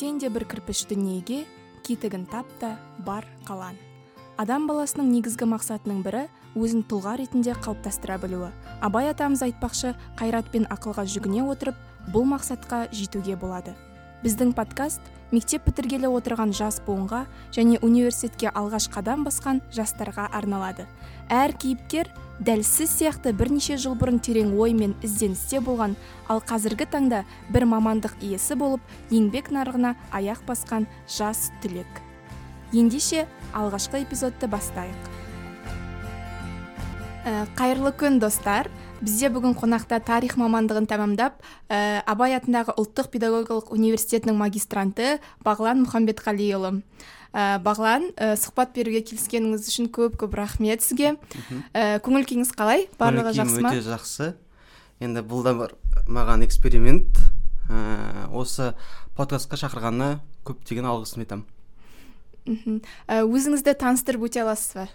сен де бір кірпіш дүниеге кетігін тап та бар қалан адам баласының негізгі мақсатының бірі өзін тұлға ретінде қалыптастыра білуі. Абай атамыз айтпақшы қайрат пен ақылға жүгіне отырып бұл мақсатқа жетуге болады. Біздің подкаст мектеп бітіргелі отырған жас буынға және университетке алғаш қадам басқан жастарға арналады. Әр кейіпкер дәл сіз сияқты бірнеше жыл бұрын терең ой мен ізденісте болған ал қазіргі таңда бір мамандық иесі болып еңбек нарығына аяқ басқан жас түлек. Ендеше алғашқы эпизодты бастайық. Ә, қайырлы күн достар. Бізде бүгін қонақта тарих мамандығын тәмамдап ә, абай атындағы ұлттық педагогикалық университетінің магистранты бағлан мұхамбетқалиұлы. Ә, бағлан ә, сұхбат беруге келіскеніңіз үшін көп көп рахмет сізге. Ә, көңіл күйіңіз қалай? Барлығы жақсы ма? өте жақсы. Енді бұл да бір маған эксперимент. Ә, осы подкастқа шақырғанына көптеген алғысымды айтамын өзіңізді таныстырып өте аласыз ба?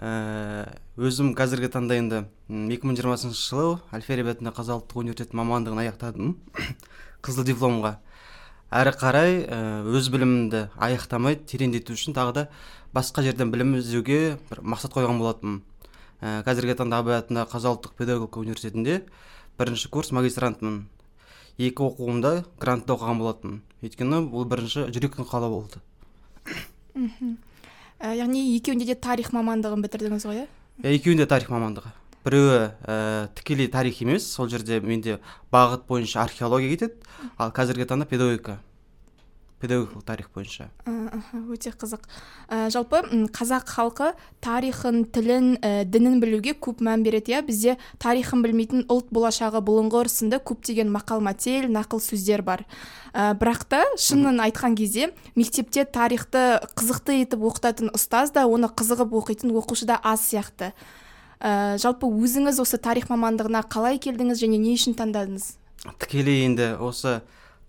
Өзім қазіргі таңда енді 2020 жылы әл фараби атындағы қазақ ұлттық университеті мамандығын аяқтадым қызыл дипломға. Әрі қарай өз білімімді аяқтамай тереңдету үшін тағы да басқа жерден білім іздеуге бір мақсат қойған болатынмын. Ә, қазіргі таңда абай атындағы қазақ ұлттық педагогика университетінде бірінші курс магистрантмын екі оқуымда грантта оқыған болатынмын. Өйткені бұл бірінші жүректің қалауы болды. Мхм. Ә, яғни екеуінде де тарих мамандығын бітірдіңіз ғой иә? Екеуінде тарих мамандығы. Біреуі ә, тікелей тарих емес сол жерде менде бағыт бойынша археология кетеді ал қазіргі таңда педагогика. Педагогикалық тарих бойынша. Өте қызық. Ә, жалпы қазақ халқы тарихын тілін ә, дінін білуге көп мән береді иә? Бізде тарихын білмейтін ұлт болашағы бұлыңғыр сынды көптеген мақал мәтел нақыл сөздер бар. Ә, бірақ та шынын айтқан кезде мектепте тарихты қызықты етіп оқытатын ұстаз да оны қызығып оқитын оқушы да аз сияқты. Ә, жалпы өзіңіз осы тарих мамандығына қалай келдіңіз және не үшін таңдадыңыз? Тікелей енді осы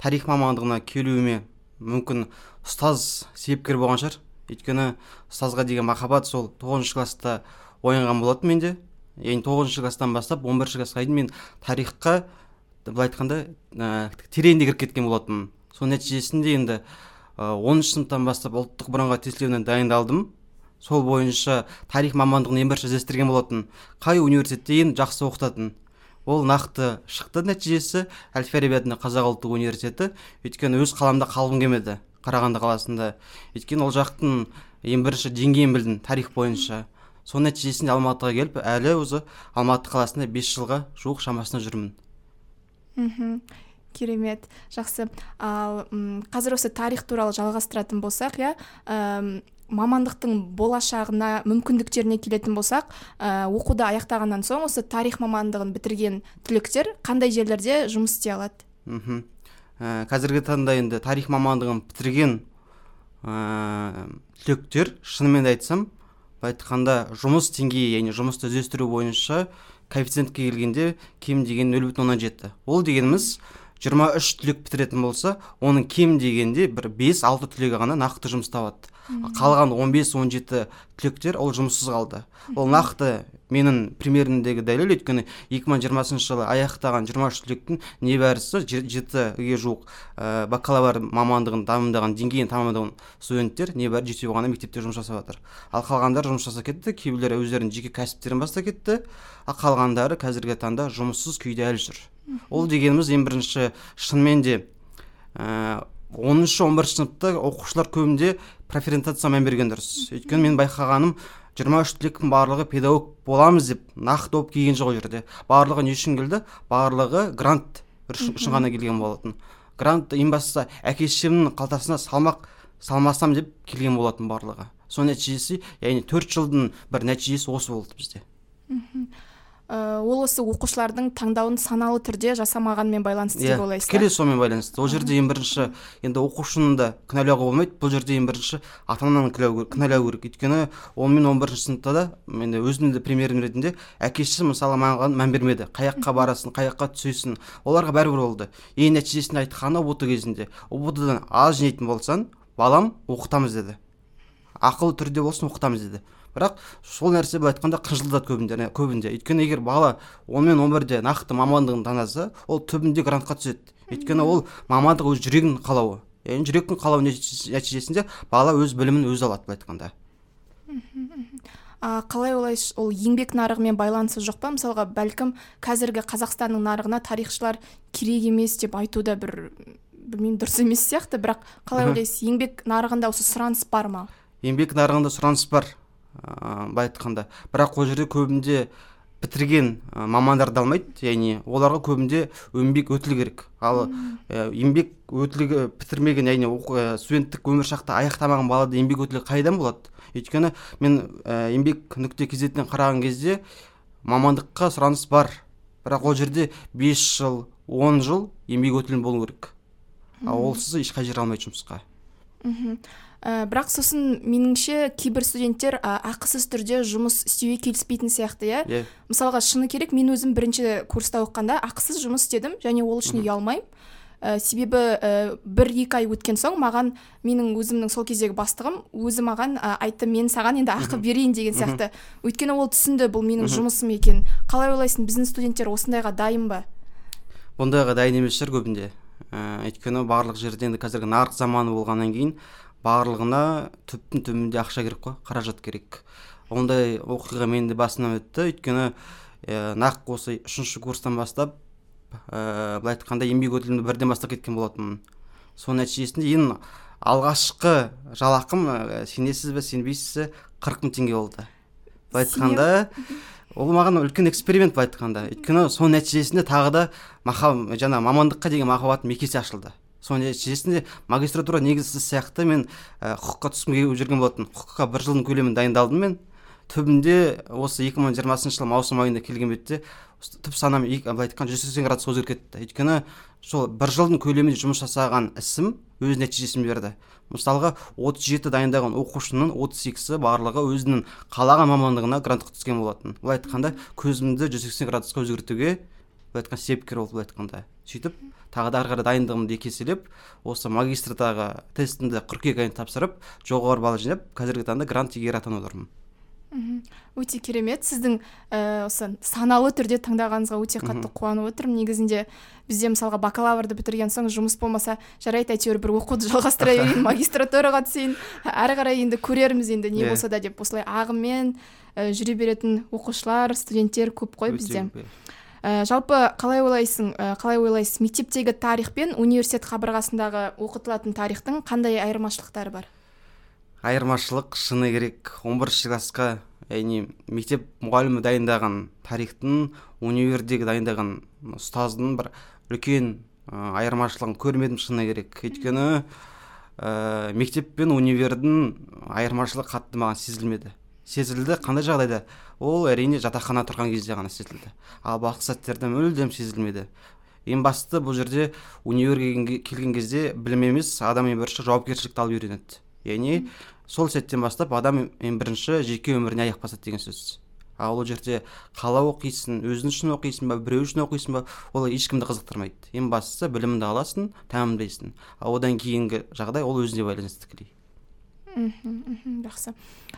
тарих мамандығына келуіме мүмкін ұстаз себепкер болған шығар. Өйткені ұстазға деген махаббат сол тоғызыншы класста оянған болатын менде. Яғни тоғызыншы класстан бастап он бірінші классқа дейін мен тарихқа былай айтқанда ә, тереңде кіріп кеткен болатынмын. Соның нәтижесінде енді оныншы сыныптан бастап ұлттық бірыңғай тестілеуіне дайындалдым. Сол бойынша тарих мамандығын ең бірінші іздестірген болатын. Қай университетте ең жақсы оқытатын? Ол нақты шықты нәтижесі әл фараби атындағы қазақ ұлттық университеті. Өйткені өз қаламда қалғым келмеді қарағанды қаласында. Өйткені ол жақтың ең бірінші деңгейін білдім тарих бойынша. Соның нәтижесінде алматыға келіп әлі өзі алматы қаласында бес жылға жуық шамасында жүрмін. Мхм керемет. Жақсы. Ал қазір осы тарих туралы жалғастыратын болсақ иә мамандықтың болашағына мүмкіндіктеріне келетін болсақ ә, оқуды аяқтағаннан соң осы тарих мамандығын бітірген түлектер қандай жерлерде жұмыс істей алады? Мхм. Ә, қазіргі таңда енді тарих мамандығын бітірген ә, түлектер шынымен айтсам былай айтқанда жұмыс деңгейі яғни жұмысты іздестіру бойынша коэффициентке келгенде кем деген нөл бүтін оннан жеті. Ол дегеніміз жиырма үш түлек бітіретін болса оның кем дегенде бір бес алты түлегі ғана нақты жұмыс табады. Қалған 15-17 түлектер ол жұмыссыз қалды. Ол нақты менің примерімдегі дәлел өйткені 2020 жылы аяқтаған 23 түлектің небәрісі жетіге жуық ә, бакалавр мамандығын дамымдаған деңгейін тамамдаған студенттер небәрі жетеуі ғана мектепте жұмыс жасап жатыр. Ал қалғандары жұмыс жасап кетті кейбіреулері өздерінің жеке кәсіптерін бастап кетті ал қалғандары қазіргі таңда жұмыссыз күйде әлі жүр. Ол дегеніміз ең бірінші шынымен де оныншы он бірінші сыныпта оқушылар көбінде проференциация мән берген дұрыс өйткені мен байқағаным жиырма үш түлектің барлығы педагог боламыз деп нақты болып келген жоқ ол жерде. Барлығы не үшін келді? Барлығы грант үшін ғана келген болатын. Грант ең бастысы әке шешемнің қалтасына салмақ салмасам деп келген болатын барлығы. Соның нәтижесі яғни төрт жылдың бір нәтижесі осы болды бізде. Э, ол осы оқушылардың таңдауын саналы түрде жасамағанмен байланысты деп иә, ойлайсыз тікелей сонымен байланысты. Ол жерде ең бірінші енді оқушыны да кінәлауға болмайды. Бұл жерде ең бірінші ата ананы кінәлау керек. Өйткені он мен он бірінші сыныпта да енді өзімнің де примерім ретінде әке мысалы маған мән бермеді. Қай жаққа барасың қай жаққа түсесің. Оларға бәрібір болды ең нәтижесінде айтқаны ұбт кезінде. Ұбт дан аз жинайтын болсаң балам оқытамыз деді. Ақылы түрде болсын оқытамыз деді. Бірақ сол нәрсе былай айтқанда қынжылтады көбінде көбінде. Өйткені егер бала он мен он нақты мамандығын таңдаса ол түбінде грантқа түседі. Өйткені ол мамандық өз жүрегінің қалауы. Яғни жүректің қалауы нәтижесінде бала өз білімін өзі алады былай айтқанда. А қалай ойлайсыз ол еңбек нарығымен байланысы жоқ па? Мысалға бәлкім қазіргі қазақстанның нарығына тарихшылар керек емес деп айту да бір білмеймін дұрыс емес сияқты. Бірақ қалай ойлайсыз еңбек нарығында осы сұраныс бар ма? Еңбек нарығында сұраныс бар. Ыыы былай айтқанда. Бірақ ол жерде көбінде бітірген мамандарды алмайды. Яғни оларға көбінде еңбек өтілі керек. Ал еңбек өтілі бітірмеген яғни студенттік өмір шақты аяқтамаған балада еңбек өтілі қайдан болады? Өйткені мен ә, еңбек нүкте кезетінен қараған кезде мамандыққа сұраныс бар. Бірақ ол жерде 5 жыл 10 жыл еңбек өтілі болу керек. Ал олсыз ешқай жер алмайды жұмысқа. Мхм ә, бірақ сосын меніңше кейбір студенттер ә, ақысыз түрде жұмыс істеуге келіспейтін сияқты иә? Yeah. Иә. мысалға шыны керек мен өзім бірінші курста оқығанда ақысыз жұмыс істедім және ол үшін ұялмаймын. Ә, себебі ә, бір екі ай өткен соң маған менің өзімнің сол кездегі бастығым өзі маған ә, айтты мен саған енді ақы берейін деген сияқты. Өйткені ол түсінді бұл менің жұмысым екен қалай ойлайсың біздің студенттер осындайға дайын ба? Бұндайға дайын емес шығар көбінде. Ә, өйткені барлық жерде енді қазіргі нарық заманы болғаннан кейін барлығына түптің түбінде ақша керек қой қаражат керек. Ондай оқиға менің де басымнан өтті. Өйткені ә, нақ осы үшінші курстан бастап ә, былай айтқанда еңбек өтілімді бірден бастап кеткен болатынмын. Соның нәтижесінде ең алғашқы жалақым ә, сенесіз бе сенбейсіз бе қырық мың теңге болды. Былай айтқанда ол маған үлкен эксперимент былай айтқанда. Өйткені соның нәтижесінде тағы да махаб жаңа мамандыққа деген махаббатым екі есе ашылды. Соның нәтижесінде магистратура негізі сияқты мен ә, құқыққа түскім келіп жүрген болатын. Құқыққа бір жылдың көлемін дайындалдым мен. Түбінде осы 2020 жыл маусым айында келген бетте түп санам былай айтқанда жүз сексен градусқа өзгеріп кетті өйткені сол бір жылдың көлемінде жұмыс жасаған ісім өз нәтижесін берді. Мысалға 37 жеті дайындаған оқушының отыз екісі барлығы өзінің қалаған мамандығына грантқа түскен болатын. Былай айтқанда көзімді жүз сексен градусқа өзгертуге былай айтқанда себепкер болды былай айтқанда сөйтіп тағы да ары қарай дайындығымды екі еселеп осы магистрдағы тестімді қыркүйек айында тапсырып жоғары балл жинап қазіргі таңда грант иегері атанып отырмын. Өте керемет. Сіздің ә, осы саналы түрде таңдағаныңызға өте қатты қуанып отырмын. Негізінде бізде мысалға бакалаврды бітірген соң жұмыс болмаса жарайды әйтеуір бір оқуды жалғастыра берейін магистратураға түсейін. Әрі қарай енді көрерміз енді не иә. болса да деп осылай ағыммен ә, жүре беретін оқушылар студенттер көп қой бізде. Ә, жалпы қалай ойлайсың? Ә, қалай ойлайсыз? Мектептегі тарих пен университет қабырғасындағы оқытылатын тарихтың қандай айырмашылықтары бар? Айырмашылық шыны керек. 11 классқа яғни мектеп мұғалімі дайындаған тарихтың универдегі дайындаған ұстаздың бір үлкен ә, айырмашылығын көрмедім шыны керек. Өйткені ә, мектеп пен универдің айырмашылығы қатты маған сезілмеді. Сезілді қандай жағдайда? Ол әрине жатақхана тұрған кезде ғана сезілді. Ал басқа сәттерде мүлдем сезілмеді. Ең бастысы бұл жерде универге келген кезде білім емес адам ең бірінші жауапкершілікті алып үйренеді. Яғни сол сәттен бастап адам ең бірінші жеке өміріне аяқ басады деген сөз. Ал ол жерде қалай оқисың өзің үшін оқисың ба біреу үшін оқисың ба ол ешкімді қызықтырмайды. Ең бастысы біліміңді аласың тәмамдайсың. Ал одан кейінгі жағдай ол өзіне байланысты тікелей. Мхм жақсы.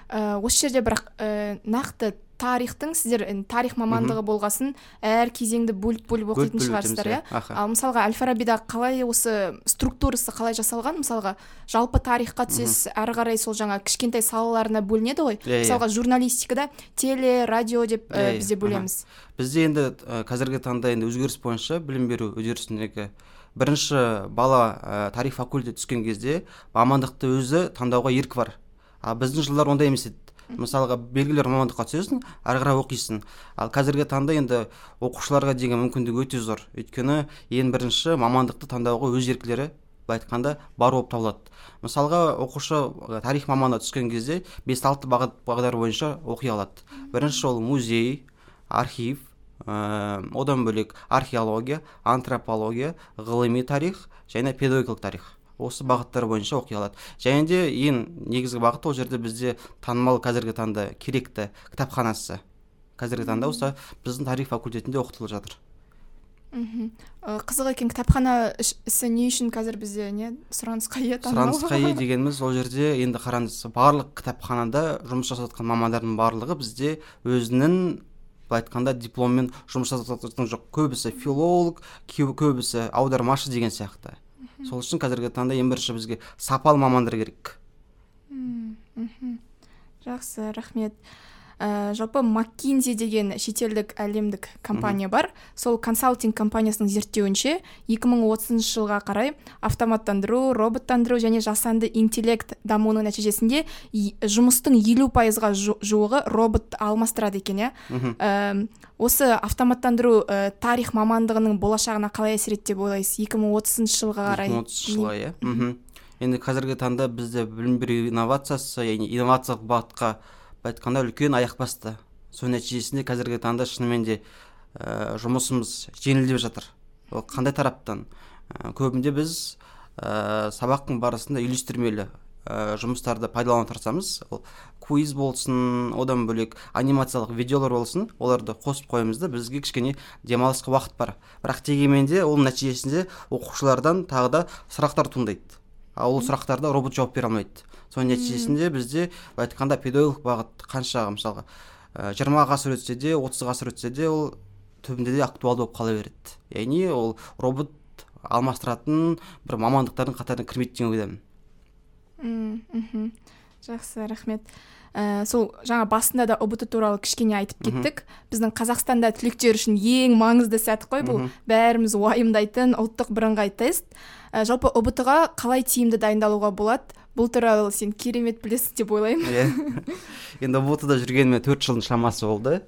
Ә, осы жерде бірақ ә, нақты тарихтың сіздер тарих мамандығы болғасын әр кезеңді бөліп бөліп оқитын шығарсыздар иә? ал мысалға әл фарабида қалай осы структурасы қалай жасалған? Мысалға жалпы тарихқа түсесіз әрі қарай сол жаңа кішкентай салаларына бөлінеді ғой? Иә, иә. мысалға журналистикада теле радио деп ә, бізде бөлеміз. Бізде енді қазіргі таңда енді өзгеріс бойынша білім беру үдерісіндегі бірінші бала ә, тарих факультетіне түскен кезде мамандықты өзі таңдауға еркі бар. А біздің жылдар ондай емес еді. Мысалға белгілі мамандыққа түсесің ары қарай оқисың. Ал қазіргі таңда енді оқушыларға деген мүмкіндік өте зор. Өйткені ең бірінші мамандықты таңдауға өз еркілері былай айтқанда бар болып табылады. Мысалға оқушы тарих мамандығына түскен кезде бес алты бағыт бағдар бойынша оқи алады. Бірінші ол музей архив ә, одан бөлек археология антропология ғылыми тарих және педагогикалық тарих. Осы бағыттар бойынша оқи алады. Және де ең негізгі бағыт ол жерде бізде танымал қазіргі таңда керекті кітапханасы. Қазіргі таңда осы біздің тарих факультетінде оқытылып жатыр. Мхм қызық екен кітапхана ісі не үшін қазір бізде не? Сұранысқа ие сұранысқа ие дегеніміз ол жерде енді қараңыз барлық кітапханада жұмыс жасап жатқан мамандардың барлығы бізде өзінің былай айтқанда дипломмен жұмыс жасап жатқан жоқ. Көбісі филолог көбісі аудармашы деген сияқты. Сол үшін қазіргі таңда ең бірінші бізге сапалы мамандар керек. Мхм жақсы рахмет. Ә, жалпы маккинзи деген шетелдік әлемдік компания бар. Сол консалтинг компаниясының зерттеуінше 2030 жылға қарай автоматтандыру роботтандыру және жасанды интеллект дамуының нәтижесінде жұмыстың елу пайызға жуығы робот алмастырады екен иә. Осы автоматтандыру ә, тарих мамандығының болашағына қалай әсер етті деп ойлайсыз? 2030 жылға қарай? 2030 жылға иә. Енді қазіргі таңда бізде білім беру инновациясы яғни инновациялық бағытқа былай айтқанда үлкен аяқ басты. Сол нәтижесінде қазіргі таңда шынымен де ә, жұмысымыз жеңілдеп жатыр. Ол қандай тараптан? Ә, көбінде біз ә, сабақтың барысында үйлестірмелі ә, жұмыстарды пайдалана тырысамыз ол квиз болсын одан бөлек анимациялық видеолар болсын оларды қосып қоямыз да бізге кішкене демалысқа уақыт бар. Бірақ дегенмен де оның нәтижесінде оқушылардан тағы да сұрақтар туындайды. Ал ол сұрақтарды робот жауап бере алмайды. Соның нәтижесінде бізде былай айтқанда педагогикалық бағыт қанша мысалға жиырма ғасыр өтсе де отыз ғасыр өтсе де ол түбінде де актуалды болып қала береді. Яғни ол робот алмастыратын бір мамандықтардың қатарына кірмейді деген ойдамын. Мхм. Жақсы рахмет. Ә, сол жаңа басында да ұбт туралы кішкене айтып кеттік. Біздің қазақстанда түлектер үшін ең маңызды сәт қой бұл. Бәріміз уайымдайтын ұлттық бірыңғай тест. Ә, жалпы ұбт ға қалай тиімді дайындалуға болады? Бұл туралы сен керемет білесің деп ойлаймын. Иә енді ұбт да жүргеніме төрт жылдың шамасы болды.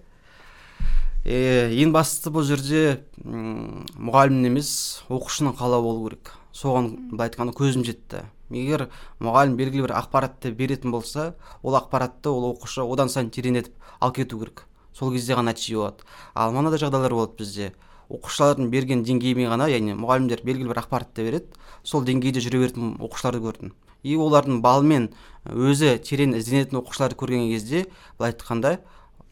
Е, ең бастысы бұл жерде мұғалімнің емес оқушының қалауы болу керек. Соған былай айтқанда көзім жетті. Егер мұғалім белгілі бір ақпаратты беретін болса ол ақпаратты ол оқушы одан сайын тереңдетіп алып кету керек. Сол кезде ғана нәтиже болады. Ал мынандай жағдайлар болады бізде. Оқушылардың берген деңгейімен ғана яғни мұғалімдер белгілі бір ақпаратты береді сол деңгейде жүре беретін оқушыларды көрдім. И олардың балымен өзі терең ізденетін оқушыларды көрген кезде былай айтқанда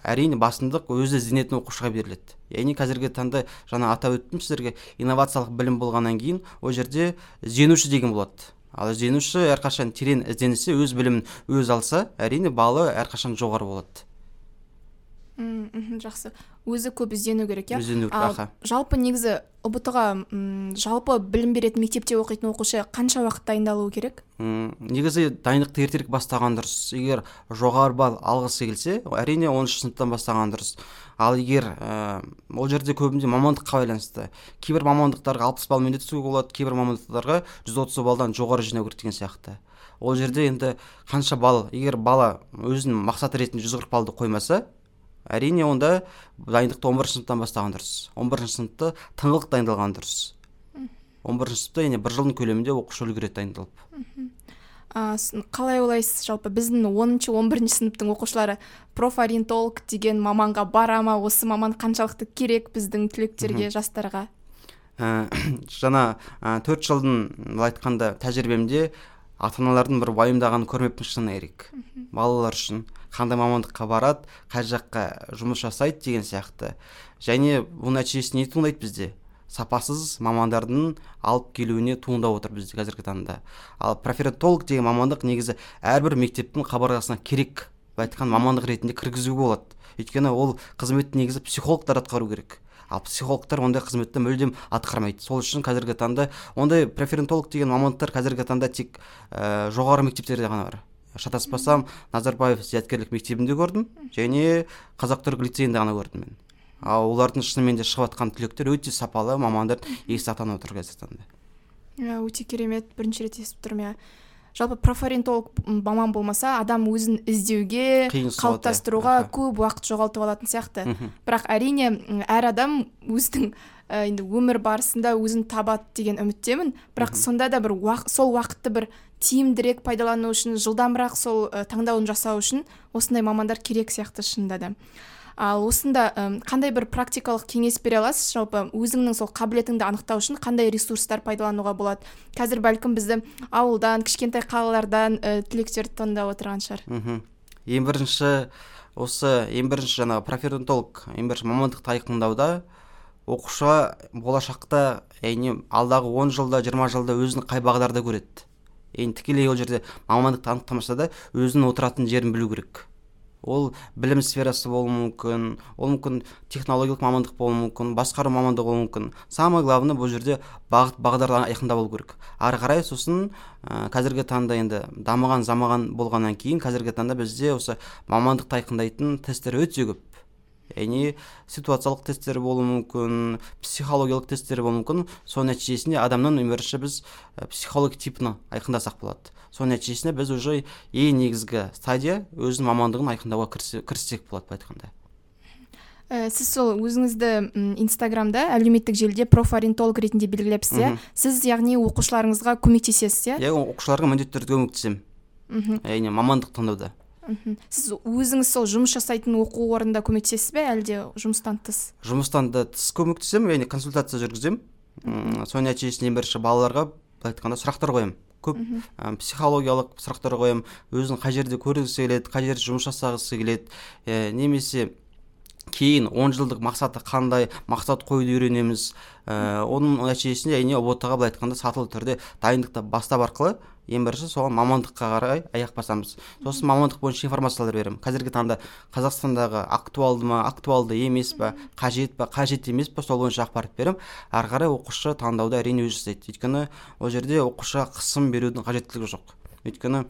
әрине басымдық өзі ізденетін оқушыға беріледі. Яғни қазіргі таңда жаңа атап өттім сіздерге инновациялық білім болғаннан кейін ол жерде ізденуші деген болады. Ал ізденуші әрқашан терең ізденсе өз білімін өз алса әрине балы әрқашан жоғары болады. Мхм жақсы. Өзі көп іздену керек иә? Іздену керек жалпы негізі ұбт ға жалпы білім беретін мектепте оқитын оқушы қанша уақыт дайындалуы керек? М негізі дайындықты ертерек бастаған дұрыс. Егер жоғары балл алғысы келсе әрине оныншы сыныптан бастаған дұрыс. Ал егер ә, ол жерде көбінде мамандыққа байланысты. Кейбір мамандықтарға алпыс баллмен де түсуге болады кейбір мамандықтарға жүз отыз балдан жоғары жинау керек деген сияқты. Ол жерде енді қанша балл егер бала өзінің мақсаты ретінде жүз қырық баллды қоймаса әрине онда дайындықты он бірінші сыныптан бастаған дұрыс. он бірінші сыныпты тыңғылық дайындалған дұрыс. Он бірінші сыныпта яғни бір жылдың көлемінде оқушы үлгереді дайындалып. А, қалай ойлайсыз? Жалпы біздің оныншы он бірінші сыныптың оқушылары профориентолог деген маманға бара ма? Осы маман қаншалықты керек біздің түлектерге жастарға? Ә, жаңа төрт жылдың былай айтқанда тәжірибемде ата аналардың бір уайымдағанын көрмеппін шыны керек балалар үшін қандай мамандыққа барады қай жаққа жұмыс жасайды деген сияқты. Және бұл нәтижесі не туындайды бізде? Сапасыз мамандардың алып келуіне туындап отыр бізде қазіргі таңда. Ал проферетолог деген мамандық негізі әрбір мектептің қабырғасына керек былай айтқан мамандық ретінде кіргізуге болады. Өйткені ол қызметті негізі психологтар атқару керек. Ал психологтар ондай қызметті мүлдем атқармайды. Сол үшін қазіргі таңда ондай проферентолог деген мамандықтар қазіргі таңда тек ә, жоғары мектептерде ғана бар. Шатаспасам назарбаев зияткерлік мектебінде көрдім және қазақ түрік лицейінде ғана көрдім мен. Ал олардың шынымен де шығып жатқан түлектер өте сапалы мамандар естіп отыр қазіргі таңда. Иә өте керемет. Бірінші рет естіп тұрмын иә. Жалпы профориентолог маман болмаса адам өзін іздеуге қалыптастыруға көп уақыт жоғалтып алатын сияқты. Бірақ әрине әр адам өзінің ә, енді өмір барысында өзін табады деген үміттемін. Бірақ сонда да бір уақыт, сол уақытты бір тиімдірек пайдалану үшін жылдамырақ сол ә, таңдауын жасау үшін осындай мамандар керек сияқты шынында да. Ал осында қандай бір практикалық кеңес бере аласыз? Жалпы өзіңнің сол қабілетіңді анықтау үшін қандай ресурстар пайдалануға болады? Қазір бәлкім бізді ауылдан кішкентай қалалардан ә, түлектер тыңдап отырған шығар. Ең бірінші осы ең бірінші жаңағы проферонтолог ең бірінші мамандықты айқындауда оқушыға болашақта яғни алдағы он жылда жиырма жылда өзін қай бағдарда көреді? Енді тікелей ол жерде мамандықты анықтамаса да өзінің отыратын жерін білу керек. Ол білім сферасы болуы мүмкін ол мүмкін технологиялық мамандық болуы мүмкін басқару мамандығы болуы мүмкін. Самое главное бұл жерде бағыт бағдар айқында болу керек. Ары қарай сосын ә, қазіргі таңда енді дамыған замаған болғаннан кейін қазіргі таңда бізде осы мамандықты айқындайтын тесттер өте көп. Яғни ситуациялық тесттер болуы мүмкін психологиялық тесттер болуы мүмкін. Соның нәтижесінде адамның ең бірінші біз психолог типін айқындасақ болады. Соның нәтижесінде біз уже ең негізгі стадия өзінің мамандығын айқындауға кіріссек болады былай айтқанда. Ә, сіз сол өзіңізді инстаграмда әлеуметтік желіде профориентолог ретінде белгілепсіз иә? Сіз яғни оқушыларыңызға көмектесесіз иә? Иә оқушыларға міндетті түрде көмектесемін. Мхм. Яғни мамандық таңдауда. Мхм. Сіз өзіңіз сол жұмыс жасайтын оқу орнында көмектесесіз бе әлде жұмыстан тыс? Жұмыстан да тыс көмектесемін яғни консультация жүргіземін. Соның нәтижесінде бірінші балаларға былай айтқанда сұрақтар қоямын. Көп ә, психологиялық сұрақтар қоямын. Өзін қай жерде көргісі келеді қай жерде жұмыс жасағысы келеді. Ә, немесе кейін он жылдық мақсаты қандай мақсат қоюды үйренеміз. Ә, оның нәтижесінде әрине ұбт ға былай айтқанда сатылы түрде дайындықты бастап арқылы ең бірінші соған мамандыққа қарай аяқ басамыз. Сосын мамандық бойынша информациялар беремін. Қазіргі таңда қазақстандағы актуалды ма актуалды емес па қажет па қажет емес па сол бойынша ақпарат беремін. Ары қарай оқушы таңдауды әрине өзі жасайды өйткені ол жерде оқушыға қысым берудің қажеттілігі жоқ. Өйткені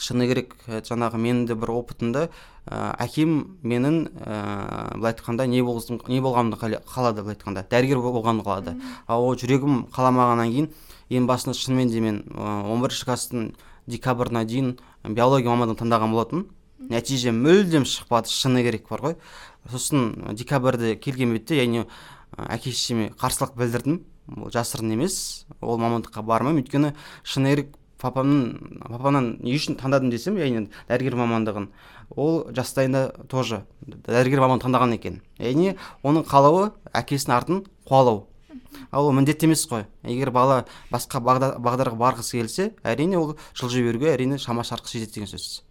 шыны керек жаңағы менің де бір опытымда ә, әкем менің ә, былай айтқанда не болсын не болғанымды қалады былай айтқанда? Дәрігер болғанымды қалады. Ал ол жүрегім қаламағаннан кейін ең басында шынымен де мен он бірінші класстың декабрына дейін биология мамандығын таңдаған болатын нәтиже мүлдем шықпады шыны керек бар ғой. Сосын декабрьде келген бетте яғни әке шешеме қарсылық білдірдім. Ол жасырын емес ол мамандыққа бармаймын. Өйткені шыны керек папамның папамнан не үшін таңдадым десем яғни дәрігер мамандығын ол жастайында тоже дәрігер мамандығын таңдаған екен. Яғни оның қалауы әкесінің артын қуалау. Ал ол міндетті емес қой. Егер бала басқа бағдарға барғысы келсе әрине ол жылжи беруге әрине шама шарқы жетеді деген сөз.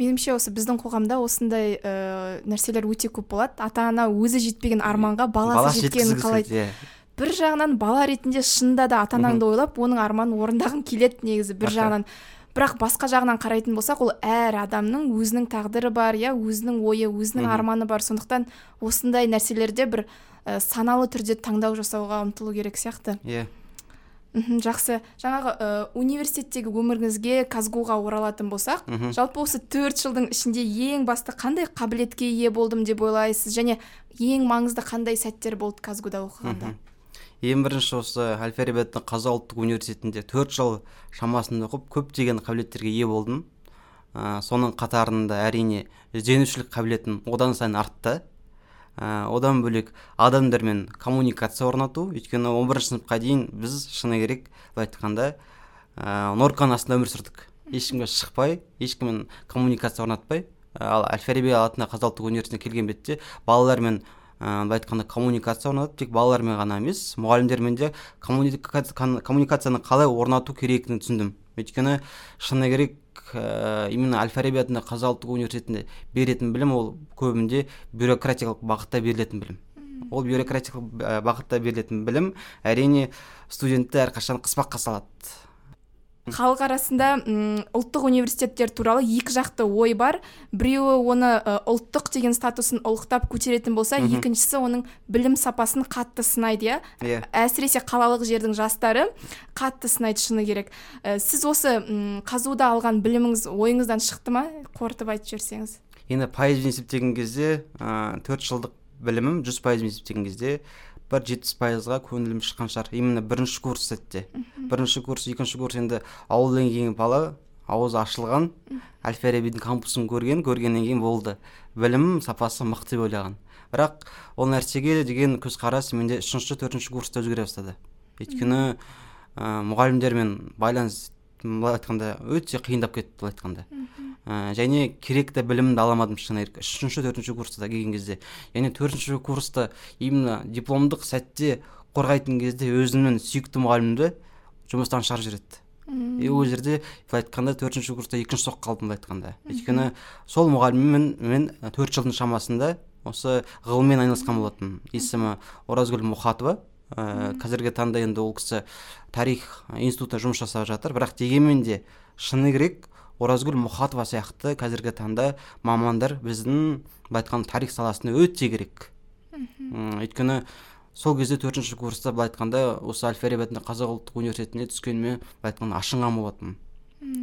Меніңше осы біздің қоғамда осындай ә, нәрселер өте көп болады. Ата ана өзі жетпеген арманға баласы жеткенін қалайды. Бір жағынан бала ретінде шынында да ата анаңды ойлап оның арманын орындағың келеді негізі бір жағынан. Бірақ басқа жағынан қарайтын болсақ ол әр адамның өзінің тағдыры бар иә өзінің ойы өзінің арманы бар. Сондықтан осындай нәрселерде бір ә, саналы түрде таңдау жасауға ұмтылу керек сияқты. Иә. Мхм жақсы. Жаңағы ә, университеттегі өміріңізге казгуға оралатын болсақ жалпы осы төрт жылдың ішінде ең басты қандай қабілетке ие болдым деп ойлайсыз? Және ең маңызды қандай сәттер болды казгуда оқығанда? Ең бірінші осы әл фараби атындағы қазақ ұлттық университетінде төрт жыл шамасында оқып көптеген қабілеттерге ие болдым. Ә, соның қатарында әрине ізденушілік қабілетім одан сайын артты. Ә, одан бөлек адамдармен коммуникация орнату. Өйткені он бірінші сыныпқа дейін біз шыны керек былай айтқанда ә, норканың астында өмір сүрдік. Ешкімге шықпай ешкіммен коммуникация орнатпай. Ал әл фараби атындағы қазақ ұлттық университетіне келген бетте балалармен ә, былай айтқанда коммуникация орнатып тек балалармен ғана емес мұғалімдермен де коммуникацияны қалай орнату керектігін түсіндім. Өйткені шыны керек ә, именно әл фараби атындағы қазақ ұлттық университетінде беретін білім ол көбінде бюрократиялық бағытта берілетін білім. Ол бюрократиялық бағытта берілетін білім әрине студентті әрқашан қыспаққа салады. Халық арасында ұлттық университеттер туралы екі жақты ой бар. Біреуі оны ұлттық деген статусын ұлықтап көтеретін болса екіншісі оның білім сапасын қатты сынайды иә? Yeah. әсіресе қалалық жердің жастары қатты сынайды шыны керек. Ә, сіз осы қазуда алған біліміңіз ойыңыздан шықты ма? Қорытып айтып жіберсеңіз. Енді пайызбен есептеген кезде төрт жылдық білімім жүз пайызбен есептеген кезде бір жетпіс пайызға көңілім шыққан шығар. Именно бірінші курс сәтте. Бірінші курс екінші курс енді ауылдан келген бала аузы ашылған әл фарабидің кампусын көрген көргеннен кейін болды. Білім сапасы мықты деп ойлаған. Бірақ ол нәрсеге деген көзқарас менде үшінші төртінші курста өзгере бастады. Өйткені ә, мұғалімдермен байланыс былай айтқанда өте қиындап кетті былай айтқанда. Ә, және керекті білімді ала алмадым шыны керек үшінші төртінші курста келген кезде. Және төртінші курста именно дипломдық сәтте қорғайтын кезде өзімнің сүйікті мұғалімімді жұмыстан шығарып жібереді. И ол жерде былай айтқанда төртінші курста екінші соққы қалдым былай айтқанда. Өйткені сол мұғаліммен мен төрт жылдың шамасында осы ғылыммен айналысқан болатынмын. Есімі оразгүл мұхатова. Ә, қазіргі таңда енді ол кісі тарих институтында жұмыс жасап жатыр. Бірақ дегенмен де шыны керек оразгүл мұхатова сияқты қазіргі таңда мамандар біздің былай айтқанда тарих саласында өте керек. Өйткені сол кезде төртінші курста былай айтқанда осы әл фараби атындағы қазақ ұлттық университетіне түскеніме былай айтқанда ашынған болатынмын.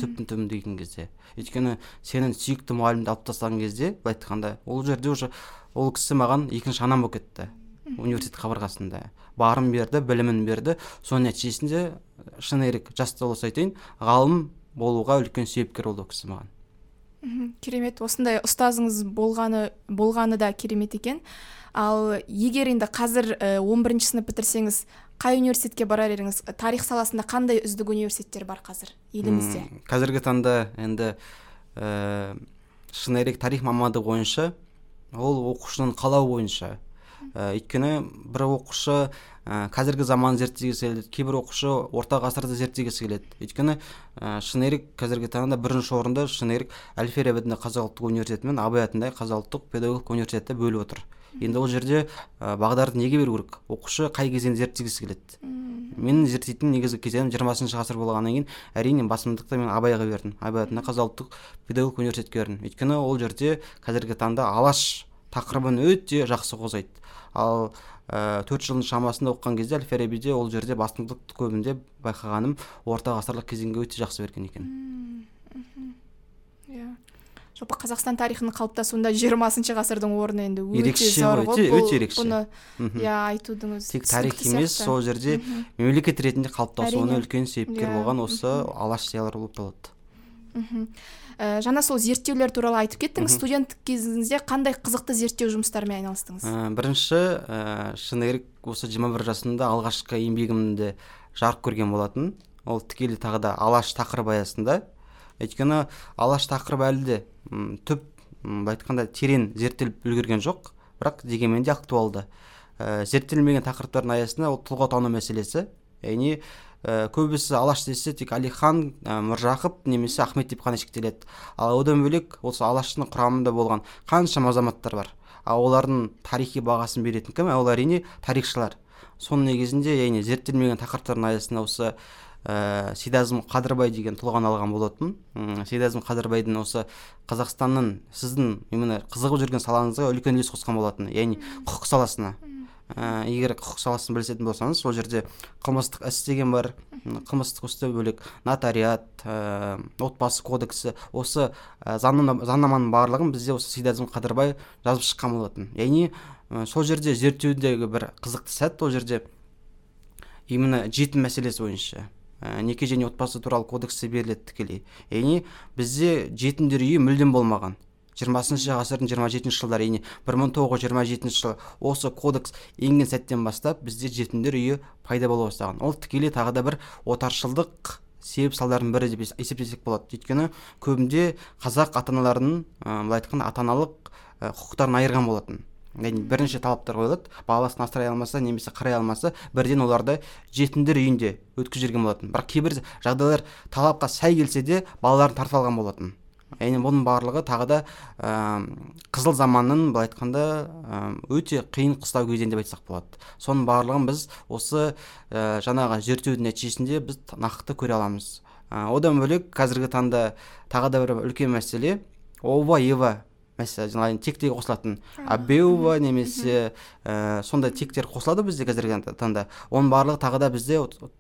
Түптің түбін деген кезде. Өйткені сенің сүйікті мұғаліміңді алып тастаған кезде былай айтқанда ол жерде уже ол кісі маған екінші анам болып кетті университет қабырғасында. Барын берді білімін берді. Соның нәтижесінде шыны керек жаста болса айтайын ғалым болуға үлкен себепкер болды ол кісі маған. Керемет. Осындай ұстазыңыз болғаны болғаны да керемет екен. Ал егер енді қазір он бірінші сынып бітірсеңіз қай университетке барар едіңіз? Тарих саласында қандай үздік университеттер бар қазір елімізде? Қазіргі таңда енді ә, шыны керек тарих мамандығы бойынша ол оқушының қалауы бойынша. Ә, өйткені бір оқушы ә, қазіргі заманды зерттегісі келеді кейбір оқушы орта ғасырды зерттегісі келеді. Өйткені ә, шыны керек қазіргі таңда бірінші орынды шыны керек әл фараби атындағы қазақ ұлттық университеті мен абай атындағы қазақ ұлттық педагогикалық университеті бөліп отыр. Енді ол жерде ә, бағдарды неге беру керек? Оқушы қай кезеңді зерттегісі келеді? Менің зерттейтін негізгі кезеңім жиырмасыншы ғасыр болғаннан кейін әрине басымдықты мен абайға бердім. Абай атындағы қазақ ұлттық педагогикалық университетке бердім. Өйткені ол жерде қазіргі таңда алаш тақырыбын өте жақсы қозғайды. Ал төрт жылдың шамасында оқыған кезде әл фарабиде ол жерде басымдық көбінде байқағаным орта ғасырлық кезеңге өте жақсы берген екен. Иә. Жалпы қазақстан тарихының қалыптасуында жиырмасыншы ғасырдың орны енді өте зор ғой өте ерекше. бұны. Иә айтудың өзі тек тарих емес сол жерде мемлекет ретінде қалыптасуына үлкен себепкер болған осы алаш зиялылар болып табылады. Ә, жаңа сол зерттеулер туралы айтып кеттіңіз. Студенттік кезіңізде қандай қызықты зерттеу жұмыстармен айналыстыңыз? Ә, бірінші ә, шыны керек осы жиырма бір жасымда алғашқы еңбегімді жарық көрген болатын. Ол тікелей тағы да алаш тақырыбы аясында. Өйткені алаш тақырыбы әлі де түп былай айтқанда терең зерттеліп үлгерген жоқ. Бірақ дегенмен де актуалды. Ә, зерттелмеген тақырыптардың аясында ол тұлға тану мәселесі яғни ә, көбісі алаш десе тек әлихан ә, міржақып немесе ахмет деп қана шектеледі. Ал одан бөлек осы алаштың құрамында болған қаншама азаматтар бар. Ал олардың тарихи бағасын беретін кім? Ол әрине тарихшылар. Соның негізінде яғни зерттелмеген тақырыптардың аясында осы ә, сейдазым қадырбай деген тұлғаны алған болатын. Сейдазым қадырбайдың осы қазақстанның сіздің именно қызығып жүрген салаңызға үлкен үлес қосқан болатын. Яғни құқық саласына. Ә, егер құқық саласын білісетін болсаңыз сол жерде қылмыстық іс деген бар. Қылмыстық істен бөлек нотариат ә, отбасы кодексі. Осы ә, заңнаманың барлығын бізде осы сейдазым қадырбай жазып шыққан болатын. Яғни ә, сол жерде зерттеудегі бір қызықты сәт ол жерде именно жетім мәселесі бойынша ә, неке және отбасы туралы кодексте беріледі тікелей. Яғни бізде жетімдер үйі мүлдем болмаған. Жиырмасыншы ғасырдың жиырма жетінші жылдары яғни бір мың тоғыз жүз жиырма жетінші жылы осы кодекс енген сәттен бастап бізде жетімдер үйі пайда бола бастаған. Ол тікелей тағы да бір отаршылдық себеп салдардың бірі деп есептесек болады. Өйткені көбінде қазақ ата аналарының былай айтқанда ата аналық құқықтарын айырған болатын. Яғни бірінші талаптар қойылады. Баласын асырай алмаса немесе қарай алмаса бірден оларды жетімдер үйінде өткізіп жіберген болатын. Бірақ кейбір жағдайлар талапқа сай келсе де балаларын тартып алған болатын. Яғни бұның барлығы тағы да ә, қызыл заманның былай айтқанда өте қиын қыстау кезең деп айтсақ болады. Соның барлығын біз осы ә, жаңағы зерттеудің нәтижесінде біз нақты көре аламыз. Ә, одан бөлек қазіргі таңда тағы да бір үлкен мәселе. Ова ева мәселе тектегі қосылатын. Абеува немесе ә, сондай тектер қосылады бізде қазіргі таңда. Оның барлығы тағы да бізде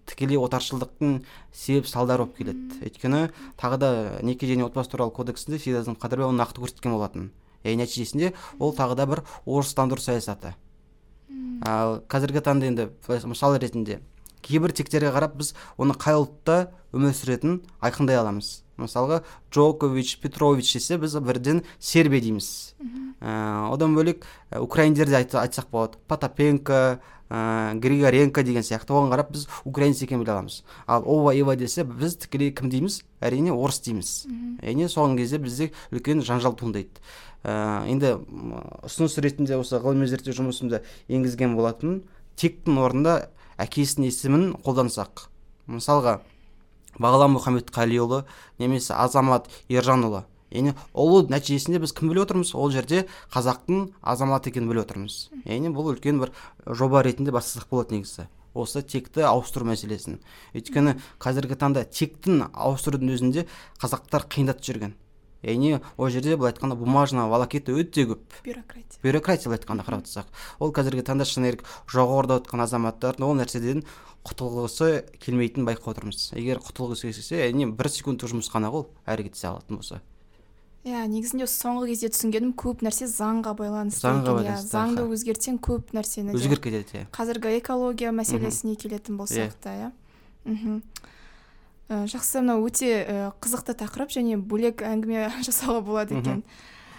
тікелей отаршылдықтың себеп салдары болып келеді. Өйткені тағы да неке және отбасы туралы кодексінде сейдазым қадырбай оны нақты көрсеткен болатын. Яғни нәтижесінде ол тағы да бір орыстандыру саясаты. Ал қазіргі таңда енді мысал ретінде кейбір тектерге қарап біз оны қай ұлтта өмір сүретінін айқындай аламыз. Мысалға джокович петрович десе біз бірден сербия дейміз. Ә, одан бөлек ә, украиндерді айтсақ болады. Потапенко ә, григоренко деген сияқты. Оған қарап біз украинец екенін біле аламыз. Ал ова ева десе біз тікелей кім дейміз? Әрине орыс дейміз. Яғни соған кезде бізде үлкен жанжал туындайды. Ә, енді ұсыныс ретінде осы ғылыми зерттеу жұмысымда енгізген болатын тектің орнында әкесінің есімін қолдансақ. Мысалға бағлан мұхамедқалиұлы немесе азамат ержанұлы. Яғни ұлы нәтижесінде біз кім біліп отырмыз? Ол жерде қазақтың азаматы екенін біліп отырмыз. Яғни бұл үлкен бір жоба ретінде бастасақ болады негізі. Осы текті ауыстыру мәселесін. Өйткені қазіргі таңда тектін ауыстырудың өзінде қазақтар қиындатып жүрген. Яғни ол жерде былай айтқанда бумажный волокита өте көп. Бюрократия. Бюрократия былай айтқанда қарап отырсақ. Ол қазіргі таңда шыны керек жоғарыда отырған азаматтардың ол нәрседен құтылғысы келмейтінін байқап отырмыз. Егер құтылғысы келсе әрине бір секундтық жұмыс қана ғой әрекет ете алатын болса. Иә негізінде соңғы кезде түсінгенім көп нәрсе заңға байланысты заңға иә. байланысты, заңды өзгертсең көп нәрсені өзгеріп кетеді иә. Қазіргі экология мәселесіне келетін болсақ та иә. Мхм. Ә, жақсы мынау өте ә, қызықты тақырып және бөлек әңгіме жасауға болады екен.